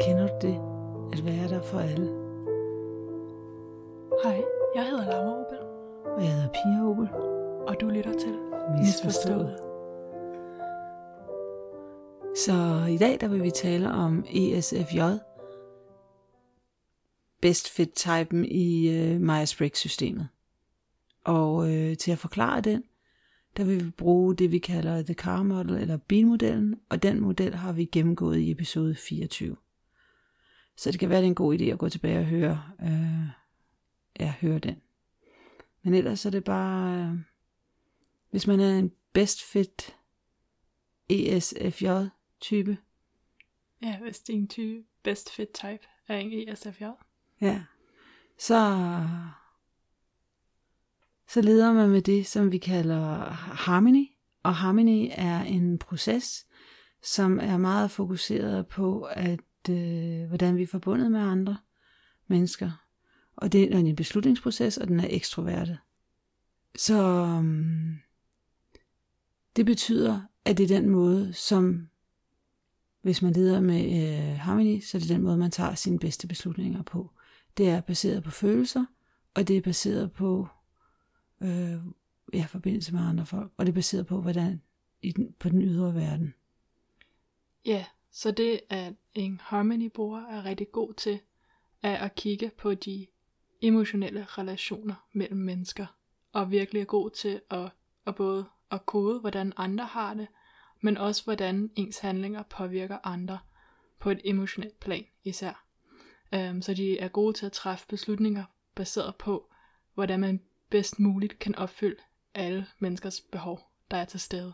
Kender du det? At være der for alle. Hej, jeg hedder Laura Opel, Og jeg hedder Pia Opel. og du lytter til Misforstået. Så i dag der vil vi tale om ESFJ. Best fit typen i øh, Myers-Briggs-systemet. Og øh, til at forklare den, der vil vi bruge det, vi kalder The Car Model, eller bilmodellen, og den model har vi gennemgået i episode 24. Så det kan være, det er en god idé at gå tilbage og høre, øh, ja, høre den. Men ellers er det bare, øh, hvis man er en best fit ESFJ-type, Ja, hvis din type best fit type er en ESFJ. ja, så, så leder man med det, som vi kalder harmony. Og harmony er en proces, som er meget fokuseret på, at øh, hvordan vi er forbundet med andre mennesker. Og det er en beslutningsproces, og den er ekstroverte. Så øhm, det betyder, at det er den måde, som hvis man leder med øh, harmony, så er det den måde, man tager sine bedste beslutninger på. Det er baseret på følelser, og det er baseret på øh, ja, forbindelse med andre folk, og det er baseret på, hvordan i den, på den ydre verden. Ja, så det at en harmony-bruger er rigtig god til, er at kigge på de emotionelle relationer mellem mennesker, og virkelig er god til at, at både at kode, hvordan andre har det, men også hvordan ens handlinger påvirker andre på et emotionelt plan især. Um, så de er gode til at træffe beslutninger baseret på, hvordan man bedst muligt kan opfylde alle menneskers behov, der er til stede,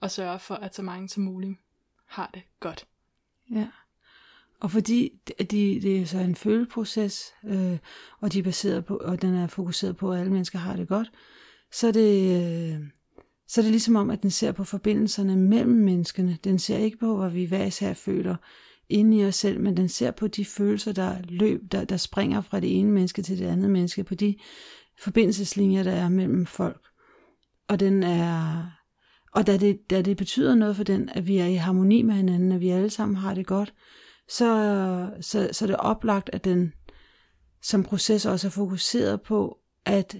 og sørge for, at så mange som muligt har det godt. Ja. Og fordi de, det er så en føleproces, øh, og de er baseret på, og den er fokuseret på, at alle mennesker har det godt, så er det, øh, så er det ligesom om, at den ser på forbindelserne mellem menneskene. Den ser ikke på, hvad vi hver især føler inde i os selv, men den ser på de følelser, der løb, der, der springer fra det ene menneske til det andet menneske, på de forbindelseslinjer, der er mellem folk. Og den er, og da det, da det betyder noget for den, at vi er i harmoni med hinanden, at vi alle sammen har det godt, så, så, så er det oplagt, at den som proces også er fokuseret på, at,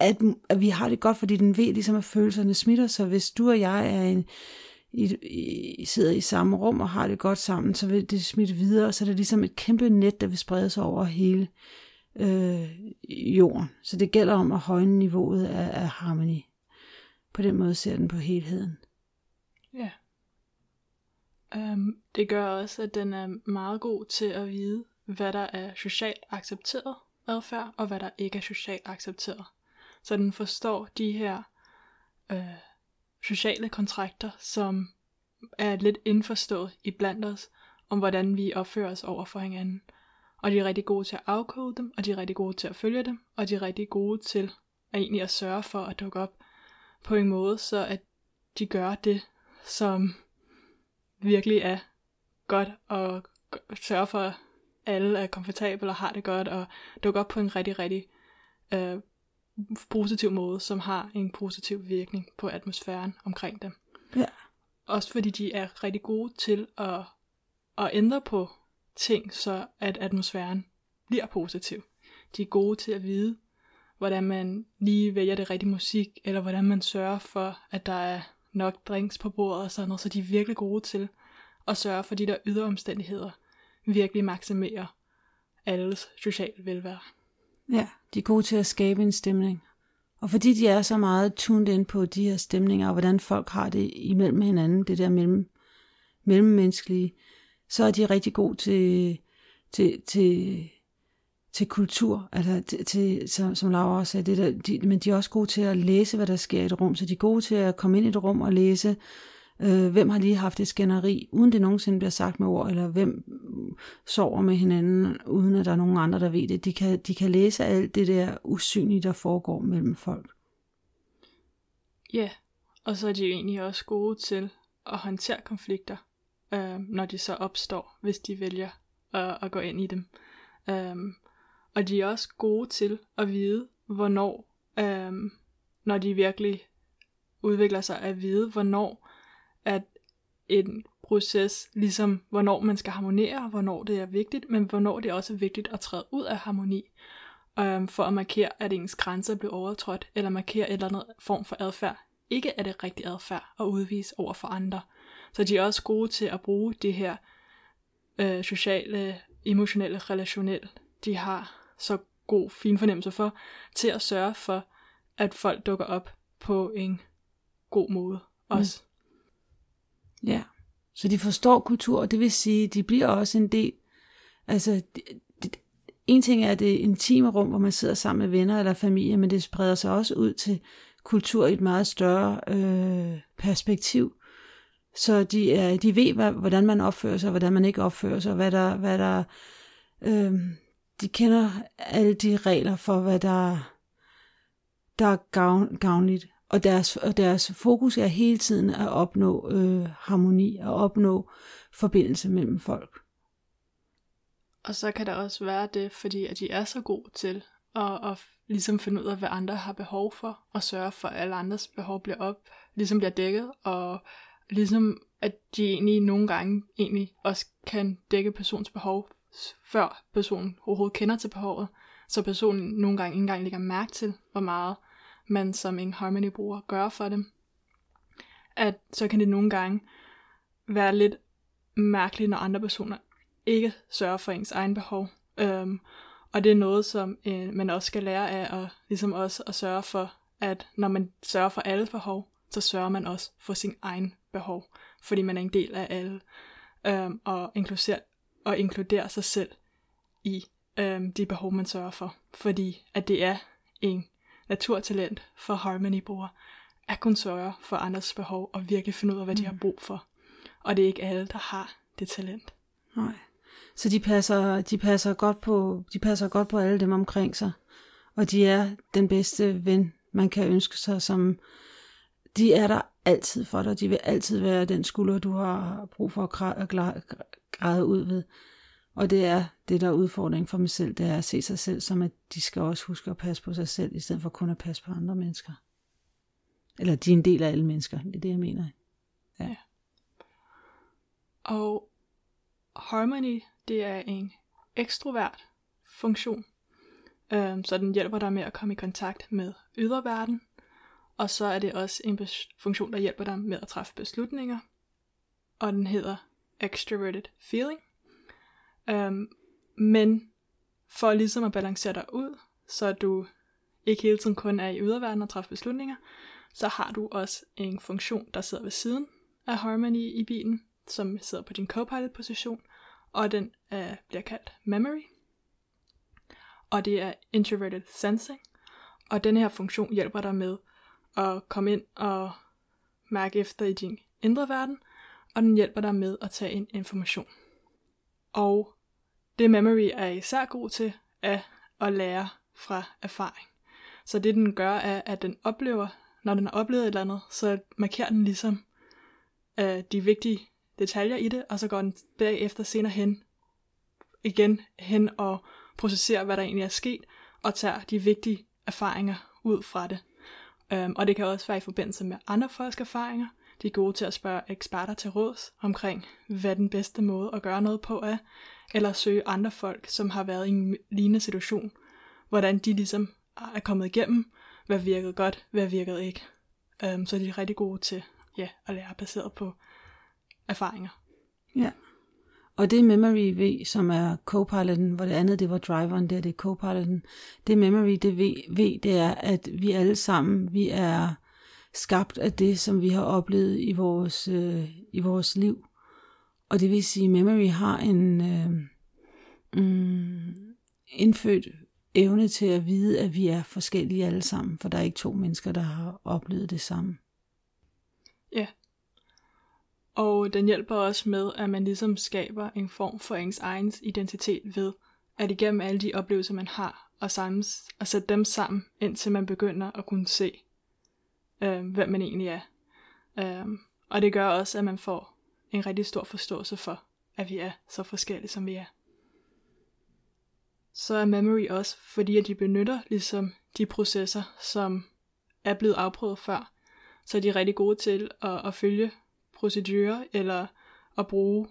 at, at vi har det godt, fordi den ved ligesom, at følelserne smitter. Så hvis du og jeg er en, i, i, sidder i samme rum og har det godt sammen, så vil det smitte videre, så er det ligesom et kæmpe net, der vil sprede sig over hele øh, jorden. Så det gælder om at højne niveauet af, af harmoni. På den måde ser den på helheden. Ja. Um, det gør også, at den er meget god til at vide, hvad der er socialt accepteret adfærd, og hvad der ikke er socialt accepteret. Så den forstår de her øh, sociale kontrakter, som er lidt indforstået i blandt os, om hvordan vi opfører os over for hinanden. Og de er rigtig gode til at afkode dem, og de er rigtig gode til at følge dem, og de er rigtig gode til at egentlig at sørge for at dukke op på en måde, så at de gør det, som virkelig er godt, og sørge for, at alle er komfortable og har det godt, og dukke op på en rigtig, rigtig øh, positiv måde, som har en positiv virkning på atmosfæren omkring dem. Ja. Også fordi de er rigtig gode til at, at ændre på ting, så at atmosfæren bliver positiv. De er gode til at vide, hvordan man lige vælger det rigtige musik, eller hvordan man sørger for, at der er nok drinks på bordet og sådan noget, så de er virkelig gode til at sørge for de der ydre omstændigheder, virkelig maksimerer alles sociale velvære. Ja, de er gode til at skabe en stemning. Og fordi de er så meget tuned ind på de her stemninger, og hvordan folk har det imellem hinanden, det der mellem, mellemmenneskelige, så er de rigtig gode til, til, til, til kultur, altså til, til, som, som Laura også sagde, det der, de, men de er også gode til at læse, hvad der sker i et rum, så de er gode til at komme ind i et rum og læse, øh, hvem har lige haft et skænderi, uden det nogensinde bliver sagt med ord, eller hvem sover med hinanden, uden at der er nogen andre, der ved det. De kan, de kan læse alt det der usynlige, der foregår mellem folk. Ja, og så er de jo egentlig også gode til at håndtere konflikter, øh, når de så opstår, hvis de vælger at, at gå ind i dem. Øh, og de er også gode til at vide, hvornår, øh, når de virkelig udvikler sig at vide, hvornår at en proces, ligesom hvornår man skal harmonere, hvornår det er vigtigt, men hvornår det er også vigtigt at træde ud af harmoni, øh, for at markere, at ens grænser bliver overtrådt, eller markere et eller andet form for adfærd, ikke er det rigtig adfærd at udvise over for andre. Så de er også gode til at bruge det her øh, sociale, emotionelle, relationelle, de har så god, fin fornemmelse for, til at sørge for, at folk dukker op på en god måde også. Mm. Ja, så de forstår kultur, og det vil sige, de bliver også en del, altså det, en ting er det intime rum, hvor man sidder sammen med venner eller familie, men det spreder sig også ud til kultur i et meget større øh, perspektiv. Så de, er, de ved, hvad, hvordan man opfører sig, og hvordan man ikke opfører sig, hvad der, hvad der øh, de kender alle de regler for, hvad der, der er gavn, gavnligt. Og deres, og deres fokus er hele tiden at opnå øh, harmoni og opnå forbindelse mellem folk. Og så kan der også være det, fordi at de er så gode til at, at ligesom finde ud af, hvad andre har behov for, og sørge for, at alle andres behov bliver op, ligesom bliver dækket, og ligesom at de egentlig nogle gange egentlig også kan dække persons behov, før personen overhovedet kender til behovet, så personen nogle gange ikke engang lægger mærke til, hvor meget man som en harmony-bruger gør for dem. At så kan det nogle gange være lidt mærkeligt, når andre personer ikke sørger for ens egen behov. Øhm, og det er noget, som øh, man også skal lære af, at ligesom også at sørge for, at når man sørger for alle behov, så sørger man også for sin egen behov, fordi man er en del af alle, øhm, og, inkluderer, og inkluderer sig selv i øhm, de behov, man sørger for. Fordi at det er en naturtalent for harmony-brugere, at kunne sørge for andres behov og virkelig finde ud af, hvad de har mm. brug for. Og det er ikke alle, der har det talent. Nej. Så de passer, de passer, godt på, de passer godt på alle dem omkring sig. Og de er den bedste ven, man kan ønske sig, som de er der altid for dig. De vil altid være den skulder, du har brug for at græde ud ved. Og det er det, der er udfordringen for mig selv, det er at se sig selv som, at de skal også huske at passe på sig selv, i stedet for kun at passe på andre mennesker. Eller de er en del af alle mennesker, det er det, jeg mener. Ja. Og harmony, det er en ekstrovert funktion, øhm, så den hjælper dig med at komme i kontakt med yderverden, og så er det også en funktion, der hjælper dig med at træffe beslutninger, og den hedder extroverted feeling. Um, men for ligesom at balancere dig ud, så du ikke hele tiden kun er i yderverden og træffe beslutninger, så har du også en funktion, der sidder ved siden af Harmony i bilen, som sidder på din co-pilot-position, og den uh, bliver kaldt Memory. Og det er Introverted Sensing, og den her funktion hjælper dig med at komme ind og mærke efter i din indre verden, og den hjælper dig med at tage ind information. Og det memory er især god til at, at lære fra erfaring. Så det den gør er, at den oplever, når den har oplevet et eller andet, så markerer den ligesom uh, de vigtige detaljer i det, og så går den bagefter senere hen, igen hen og processerer, hvad der egentlig er sket, og tager de vigtige erfaringer ud fra det. Um, og det kan også være i forbindelse med andre folks erfaringer. De er gode til at spørge eksperter til råds omkring, hvad den bedste måde at gøre noget på er, eller søge andre folk, som har været i en lignende situation, hvordan de ligesom er kommet igennem, hvad virkede godt, hvad virkede ikke. Um, så de er rigtig gode til ja, at lære baseret på erfaringer. Ja. Og det Memory V, som er co-piloten, hvor det andet det var driveren, der det er copiloten. co-piloten. Det Memory, det v, v, det er, at vi alle sammen, vi er skabt af det, som vi har oplevet i vores, øh, i vores liv. Og det vil sige, at Memory har en øh, mm, indfødt evne til at vide, at vi er forskellige alle sammen, for der er ikke to mennesker, der har oplevet det samme. Ja, og den hjælper også med, at man ligesom skaber en form for ens egen identitet ved, at igennem alle de oplevelser, man har, og, samles, og sætte dem sammen, indtil man begynder at kunne se, øh, hvem man egentlig er. Øh, og det gør også, at man får en rigtig stor forståelse for, at vi er så forskellige, som vi er. Så er memory også, fordi at de benytter ligesom de processer, som er blevet afprøvet før, så er de rigtig gode til at, at følge procedurer, eller at bruge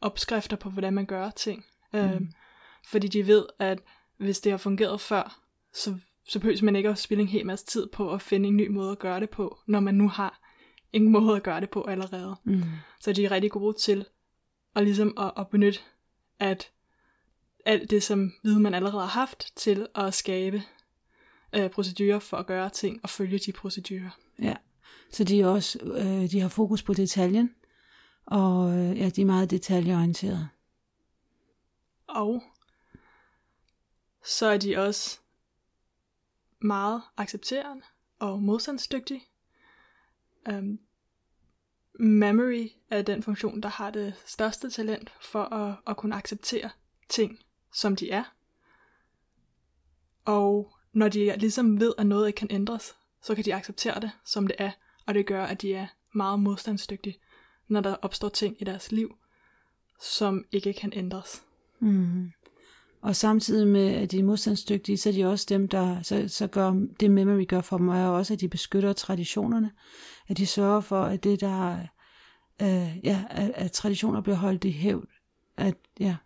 opskrifter på, hvordan man gør ting. Mm. Øhm, fordi de ved, at hvis det har fungeret før, så, så behøver man ikke at spille en hel masse tid på at finde en ny måde at gøre det på, når man nu har en måde at gøre det på allerede. Mm. Så de er rigtig gode til at, ligesom at, at benytte at alt det, som viden man allerede har haft, til at skabe øh, procedurer for at gøre ting og følge de procedurer. Ja, så de, er også, øh, de har fokus på detaljen, og øh, ja, de er meget detaljeorienterede. Og så er de også meget accepterende og modstandsdygtige. Um, memory er den funktion, der har det største talent for at, at kunne acceptere ting, som de er. Og når de ligesom ved, at noget ikke kan ændres, så kan de acceptere det, som det er, og det gør, at de er meget modstandsdygtige, når der opstår ting i deres liv, som ikke kan ændres. Mm. Og samtidig med, at de er modstandsdygtige, så er de også dem, der så, så gør det memory gør for dem, er også, at de beskytter traditionerne. At de sørger for, at det, der øh, ja, at, at traditioner bliver holdt i hævd. At, ja.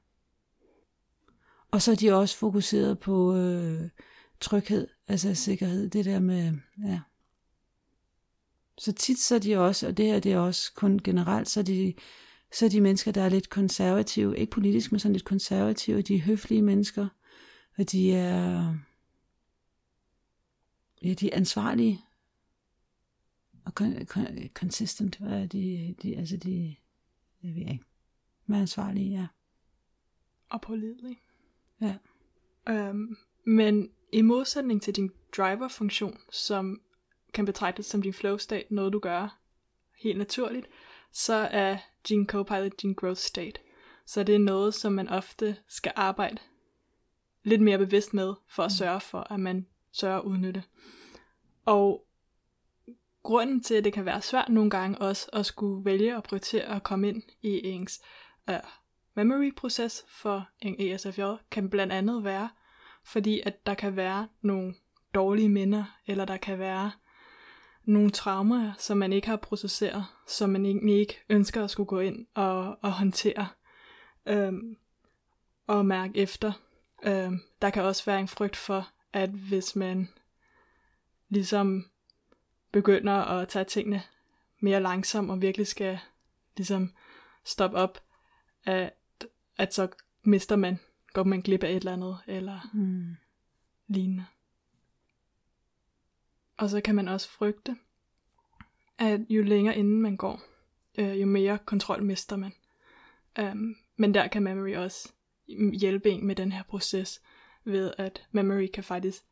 Og så er de også fokuseret på øh, tryghed, altså sikkerhed, det der med, ja. Så tit så er de også, og det her det er også kun generelt, så er de, så er de mennesker, der er lidt konservative, ikke politisk, men sådan lidt konservative, de er høflige mennesker, og de er, ja, de er ansvarlige, og con, con, consistent, hvad er de, de, altså de, jeg ved ikke, men ansvarlige, ja. Og pålidelige. Ja. Øhm, men i modsætning til din driver-funktion, som kan betragtes som din flow state, noget du gør helt naturligt, så er din copilot din growth state. Så det er noget, som man ofte skal arbejde lidt mere bevidst med, for at sørge for, at man sørger at udnytte. Og grunden til, at det kan være svært nogle gange også at skulle vælge at prioritere at komme ind i ens uh, memory-proces for en ESFJ, kan blandt andet være, fordi at der kan være nogle dårlige minder, eller der kan være nogle traumer, som man ikke har processeret, som man egentlig ikke ønsker at skulle gå ind og, og håndtere øhm, og mærke efter. Øhm, der kan også være en frygt for, at hvis man ligesom begynder at tage tingene mere langsomt og virkelig skal ligesom stoppe op, at, at så mister man, går man glip af et eller andet, eller Mm. lignende. Og så kan man også frygte, at jo længere inden man går, øh, jo mere kontrol mister man. Um, men der kan memory også hjælpe en med den her proces, ved at memory kan faktisk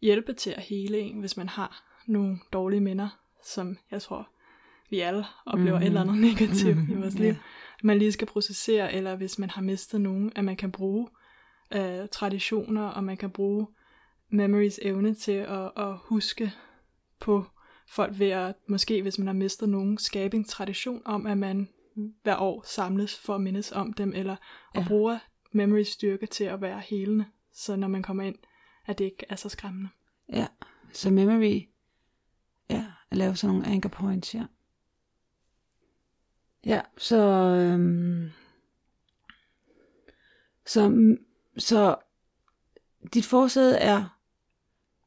hjælpe til at hele en, hvis man har nogle dårlige minder, som jeg tror, vi alle oplever mm. et eller andet negativt mm. i vores liv. Ja. Man lige skal processere, eller hvis man har mistet nogen, at man kan bruge øh, traditioner, og man kan bruge memories evne til at, at huske på folk ved at, måske hvis man har mistet nogen, skabe en tradition om, at man hver år samles for at mindes om dem, eller ja. Og bruger memories styrke til at være helende, så når man kommer ind, at det ikke er så skræmmende. Ja, så memory, ja, at lave sådan nogle anchor points, ja. Ja, så, øhm, så, så dit forsæde er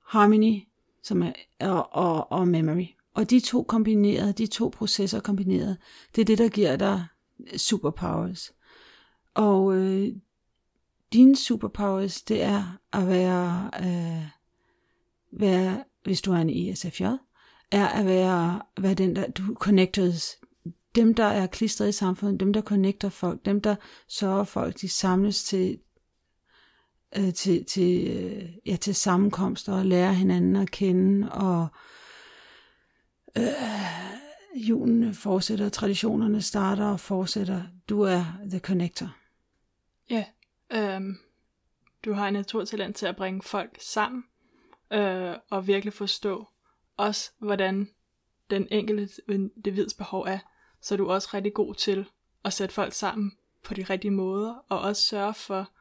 harmony, som er, og, og, og memory. Og de to kombineret, de to processer kombineret, det er det, der giver dig superpowers. Og øh, dine superpowers, det er at være, øh, være, hvis du er en ESFJ, er at være, være den, der du connectors, dem, der er klistret i samfundet, dem, der connecter folk, dem, der sørger for, at de samles til, øh, til, til, øh, ja, til sammenkomster og lære hinanden at kende, og øh, julen fortsætter, traditionerne starter og fortsætter. Du er the connector. Ja, øhm, du har en naturtalent til at bringe folk sammen, øh, og virkelig forstå også, hvordan den enkelte individs behov er. Så er du også rigtig god til at sætte folk sammen på de rigtige måder, og også sørge for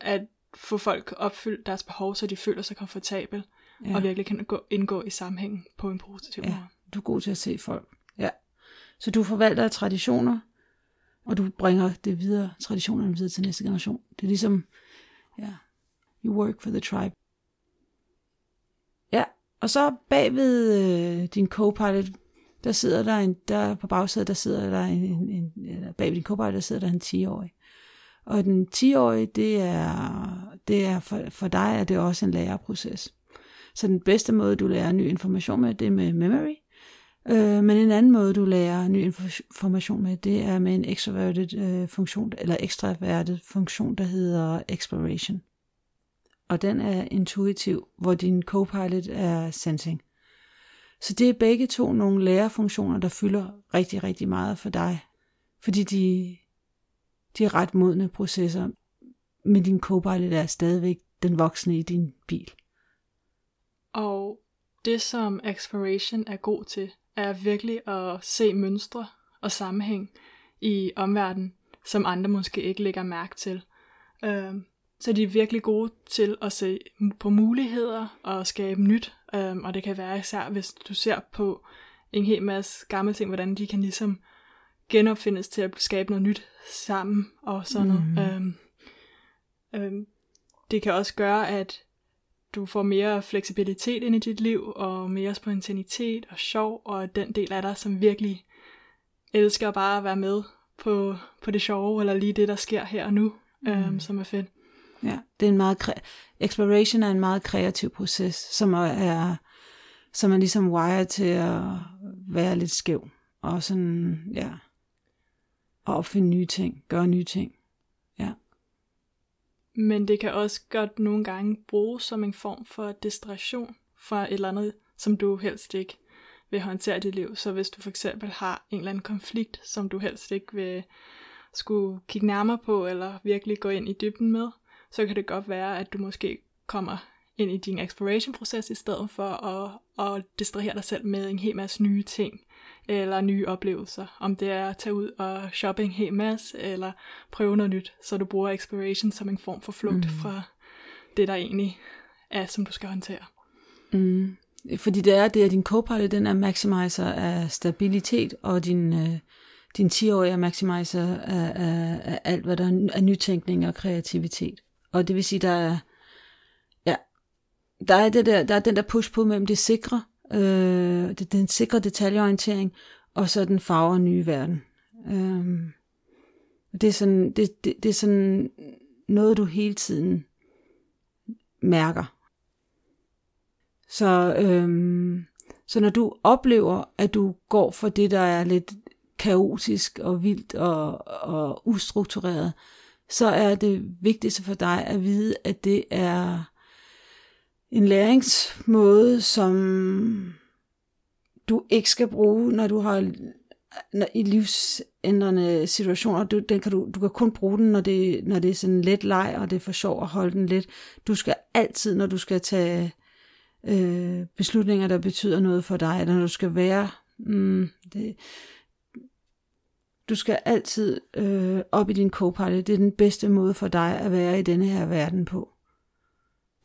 at få folk opfyldt deres behov, så de føler sig komfortabel, ja. og virkelig kan gå, indgå i sammenhængen på en positiv Ja. måde. Du er god til at se folk. Ja. Så du forvalter traditioner, og du bringer det videre, traditionerne videre til næste generation. Det er ligesom, ja, you work for the tribe. Ja, og så bagved øh, din co-pilot, der sidder der en, der på bagsædet, der sidder der en, en, en eller bagved din co-pilot, der sidder der en 10-årig. Og den 10-årige, det er, det er for, for dig er det også en læreproces. Så den bedste måde, du lærer ny information med, det er med memory. Øh, men en anden måde, du lærer ny information med, det er med en extroverted øh, funktion, eller ekstravertet funktion, der hedder exploration. Og den er intuitiv, hvor din copilot er sensing. Så det er begge to nogle lærerfunktioner, der fylder rigtig, rigtig meget for dig. Fordi de, de ret modne processer, men din co-pilot er stadigvæk den voksne i din bil. Og det, som exploration er god til, er virkelig at se mønstre og sammenhæng i omverdenen, som andre måske ikke lægger mærke til. Øh, så de er virkelig gode til at se på muligheder og skabe nyt, øh, og det kan være især, hvis du ser på en hel masse gamle ting, hvordan de kan ligesom genopfindes til at skabe noget nyt sammen og sådan noget. Mm. Øhm, øhm, det kan også gøre, at du får mere fleksibilitet ind i dit liv, og mere spontanitet og sjov, og den del af dig, som virkelig elsker bare at være med på, på det sjove, eller lige det, der sker her og nu, mm. øhm, som er fedt. Ja, det er en meget kre- exploration er en meget kreativ proces, som er, som er ligesom wired til at være lidt skæv. Og sådan, ja, at opfinde nye ting, gøre nye ting. Ja. Men det kan også godt nogle gange bruges som en form for distraktion fra et eller andet, som du helst ikke vil håndtere i dit liv. Så hvis du for eksempel har en eller anden konflikt, som du helst ikke vil skulle kigge nærmere på, eller virkelig gå ind i dybden med, så kan det godt være, at du måske kommer ind i din exploration-proces i stedet for at, at distrahere dig selv med en hel masse nye ting, eller nye oplevelser. Om det er at tage ud og shoppe en hel masse, eller prøve noget nyt, så du bruger exploration som en form for flugt mm. fra det, der egentlig er, som du skal håndtere. Mm. Fordi det er det, at din co-pilot, den er maximizer af stabilitet, og din, øh, din 10-årige er maximizer af, af, af alt, hvad der er af nytænkning og kreativitet. Og det vil sige, der er, ja, der er, det der, der er den der push på mellem det sikre, øh, det, den sikre detaljeorientering, og så den farver nye verden. Øh, det, er sådan, det, det, det er sådan noget, du hele tiden mærker. Så, øh, så når du oplever, at du går for det, der er lidt kaotisk og vildt og, og ustruktureret, så er det vigtigste for dig at vide, at det er en læringsmåde, som du ikke skal bruge, når du har når, i livsændrende situationer. Du, den kan du, du kan kun bruge den, når det, når det er sådan let leg, og det er for sjov at holde den lidt. Du skal altid, når du skal tage øh, beslutninger, der betyder noget for dig, eller når du skal være... Mm, det, du skal altid øh, op i din co-pilot. Det er den bedste måde for dig at være i denne her verden på.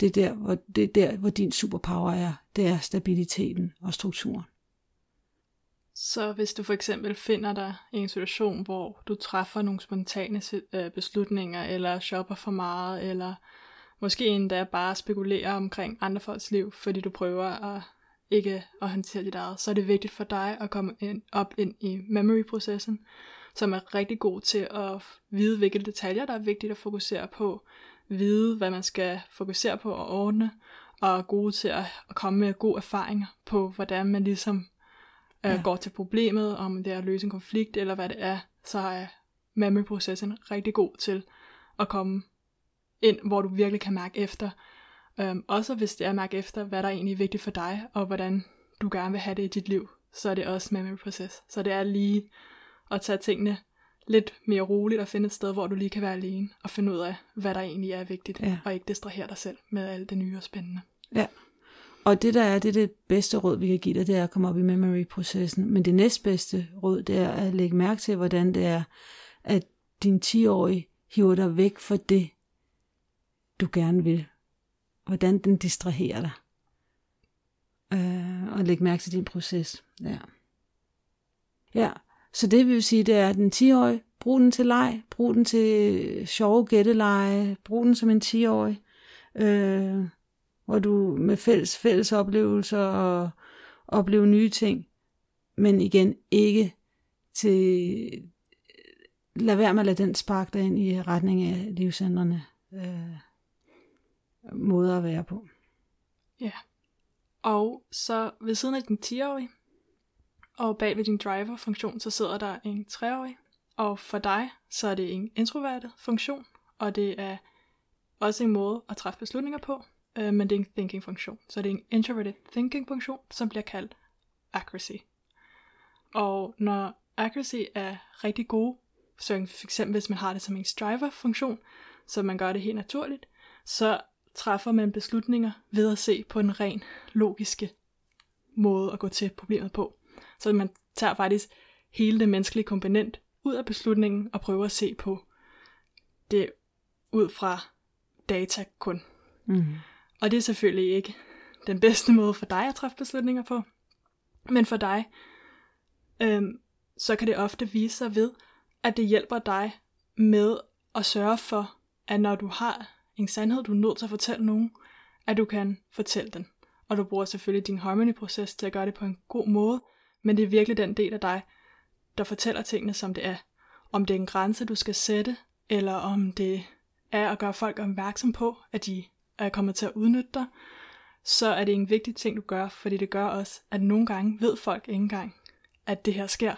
Det er der, hvor, det er der, hvor din superpower er. Det er stabiliteten og strukturen. Så hvis du for eksempel finder dig i en situation, hvor du træffer nogle spontane øh, beslutninger, eller shopper for meget, eller måske endda bare spekulerer omkring andre folks liv, fordi du prøver at ikke at håndtere dit eget, så er det vigtigt for dig at komme ind, op ind i memory-processen, som er rigtig god til at vide, hvilke detaljer, der er vigtigt at fokusere på, vide, hvad man skal fokusere på og ordne, og er gode til at, at komme med gode erfaringer på, hvordan man ligesom øh, ja. går til problemet, om det er at løse en konflikt, eller hvad det er, så er memory-processen rigtig god til at komme ind, hvor du virkelig kan mærke efter, Øhm, også hvis det er at mærke efter, hvad der egentlig er vigtigt for dig, og hvordan du gerne vil have det i dit liv, så er det også memory process. Så det er lige at tage tingene lidt mere roligt og finde et sted, hvor du lige kan være alene og finde ud af, hvad der egentlig er vigtigt, ja. og ikke distrahere dig selv med alt det nye og spændende. Ja, og det der er, det er det bedste råd, vi kan give dig, det er at komme op i memory-processen. Men det næstbedste råd, det er at lægge mærke til, hvordan det er, at din 10-årige hiver dig væk fra det, du gerne vil hvordan den distraherer dig. øh, og lægge mærke til din proces. Ja. ja, så det vil sige, det er den 10-årige, brug den til leg, brug den til øh, sjove gætteleje, brug den som en 10-årig, øh, hvor du med fælles, fælles oplevelser og opleve nye ting, men igen ikke til øh, lad være med at lade den sparke dig ind i retning af livsændrende øh, måder at være på. Ja. Og så ved siden af den 10-årige, og bag ved din driver-funktion, så sidder der en 3-årig. Og for dig, så er det en introvertet funktion, og det er også en måde at træffe beslutninger på, øh, men det er en thinking-funktion. Så det er en introverted thinking-funktion, som bliver kaldt accuracy. Og når accuracy er rigtig god, så for eksempel hvis man har det som en driver-funktion, så man gør det helt naturligt, så træffer man beslutninger ved at se på en ren logiske måde at gå til problemet på. Så man tager faktisk hele det menneskelige komponent ud af beslutningen og prøver at se på det ud fra data kun. Mm. Og det er selvfølgelig ikke den bedste måde for dig at træffe beslutninger på. Men for dig, øhm, så kan det ofte vise sig ved, at det hjælper dig med at sørge for, at når du har en sandhed, du er nødt til at fortælle nogen, at du kan fortælle den. Og du bruger selvfølgelig din harmony-proces til at gøre det på en god måde, men det er virkelig den del af dig, der fortæller tingene, som det er. Om det er en grænse, du skal sætte, eller om det er at gøre folk opmærksom på, at de er kommet til at udnytte dig, så er det en vigtig ting, du gør, fordi det gør også, at nogle gange ved folk ikke engang, at det her sker.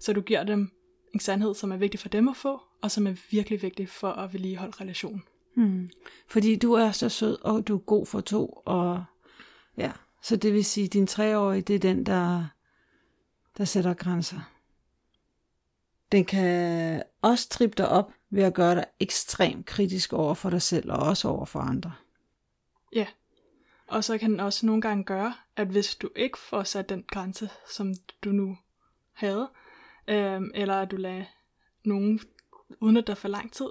Så du giver dem en sandhed, som er vigtig for dem at få, og som er virkelig vigtig for at vedligeholde relationen. Mm. Fordi du er så sød, og du er god for to, og ja, så det vil sige, at din treårige, det er den, der, der sætter grænser. Den kan også trippe dig op ved at gøre dig ekstremt kritisk over for dig selv, og også over for andre. Ja, og så kan den også nogle gange gøre, at hvis du ikke får sat den grænse, som du nu havde, øh, eller at du lader nogen udnytte dig for lang tid,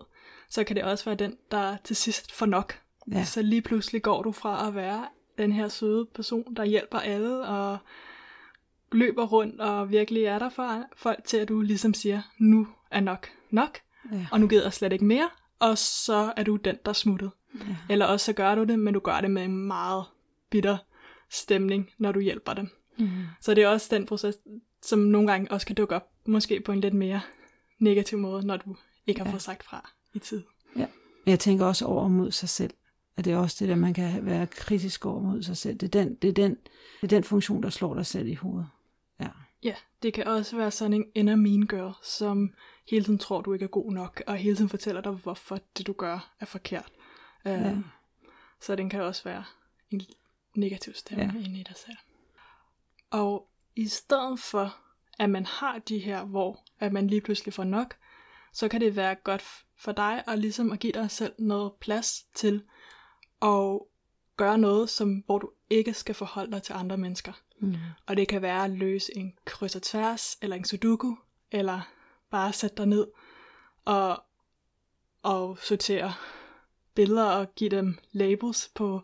så kan det også være den, der til sidst får nok. Ja. Så lige pludselig går du fra at være den her søde person, der hjælper alle og løber rundt og virkelig er der for folk til, at du ligesom siger, nu er nok nok, Ja. og nu gider jeg slet ikke mere, og så er du den, der er smuttet. Ja. Eller også så gør du det, men du gør det med en meget bitter stemning, når du hjælper dem. Mm. Så det er også den proces, som nogle gange også kan dukke op, måske på en lidt mere negativ måde, når du ikke har Ja. fået sagt fra i tid. Men jeg tænker også over mod sig selv. At det er også det der, man kan være kritisk over mod sig selv. Det er den, det er den, det er den funktion, der slår dig selv i hovedet. Ja. Det kan også være sådan en inner mean girl, som hele tiden tror, du ikke er god nok, og hele tiden fortæller dig, hvorfor det du gør er forkert. Uh, Ja. Så den kan også være en negativ stemme Ja. inde i dig selv. Og i stedet for, at man har de her, hvor at man lige pludselig får nok, så kan det være godt for dig at ligesom at give dig selv noget plads til at gøre noget, som, hvor du ikke skal forholde dig til andre mennesker. Mm. Og det kan være at løse en kryds og tværs, eller en sudoku, eller bare sætte dig ned og, og sortere billeder og give dem labels på,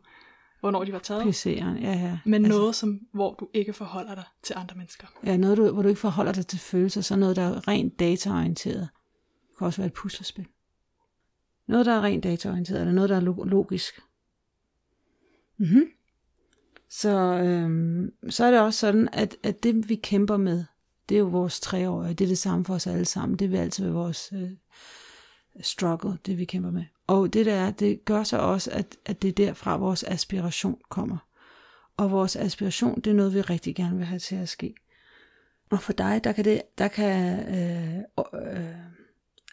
hvornår de var taget. PC'eren, ja, ja. Men altså, noget, som, hvor du ikke forholder dig til andre mennesker. Ja, noget, du, hvor du ikke forholder dig til følelser, så noget, der er rent dataorienteret. Det kan også være et puslespil. Noget, der er rent dataorienteret, eller noget, der er lo- logisk. Mm-hmm. Så, øhm, så er det også sådan, at, at det vi kæmper med, det er jo vores treårige, det er det samme for os alle sammen. Det vil altid være vores øh, struggle, det vi kæmper med. Og det der er, det gør så også, at, at det er derfra vores aspiration kommer. Og vores aspiration, det er noget, vi rigtig gerne vil have til at ske. Og for dig, der kan, det, der kan øh, øh,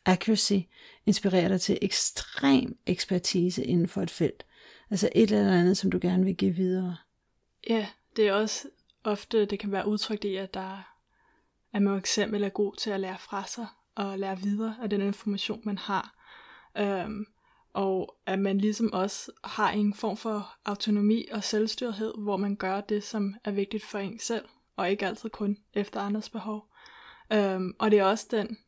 accuracy inspirere dig til ekstrem ekspertise inden for et felt. Altså et eller andet, som du gerne vil give videre. Ja, det er også ofte, det kan være udtrykt i, at der at man for eksempel er god til at lære fra sig og lære videre af den information, man har. Øhm, og at man ligesom også har en form for autonomi og selvstyrhed, hvor man gør det, som er vigtigt for en selv, og ikke altid kun efter andres behov. Øhm, og det er også den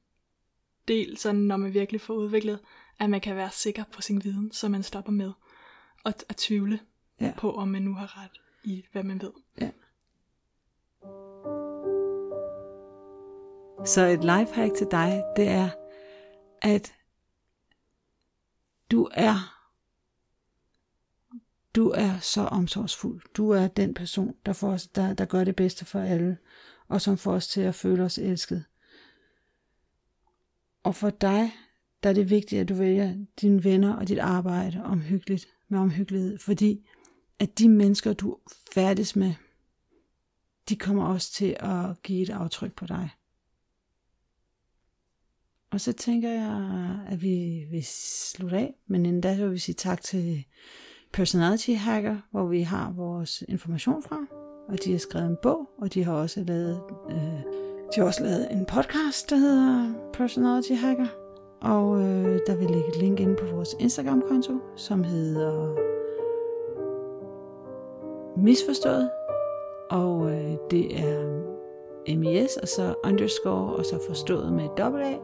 del, sådan, når man virkelig får udviklet, at man kan være sikker på sin viden, så man stopper med at, at tvivle Ja. på, om man nu har ret. i, hvad man ved. Ja. Så et lifehack til dig, det er, at du er du er så omsorgsfuld. Du er den person, der, får os, der, der gør det bedste for alle, og som får os til at føle os elsket. Og for dig, der er det vigtigt, at du vælger dine venner og dit arbejde omhyggeligt, med omhyggelighed, fordi at de mennesker, du færdes med, de kommer også til at give et aftryk på dig. Og så tænker jeg, at vi vil slutte af, men inden da så vil vi sige tak til Personality Hacker, hvor vi har vores information fra, og de har skrevet en bog, og de har også lavet, øh, de har også lavet en podcast, der hedder Personality Hacker, og øh, der vil ligge et link inde på vores Instagram-konto, som hedder Misforstået, og øh, det er MIS, og så underscore, og så forstået med dobbelt A,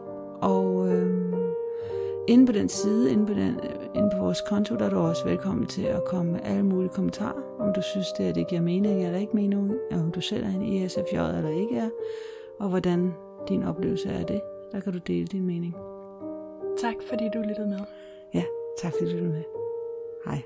og øh, inde på den side, inde på, den, inde på vores konto, der er du også velkommen til at komme med alle mulige kommentarer, om du synes, det, at det giver mening eller ikke mening, om du selv er en ESFJ eller ikke er, og hvordan din oplevelse er det. Der kan du dele din mening. Tak fordi du lyttede med. Ja, tak fordi du lyttede med. Hej.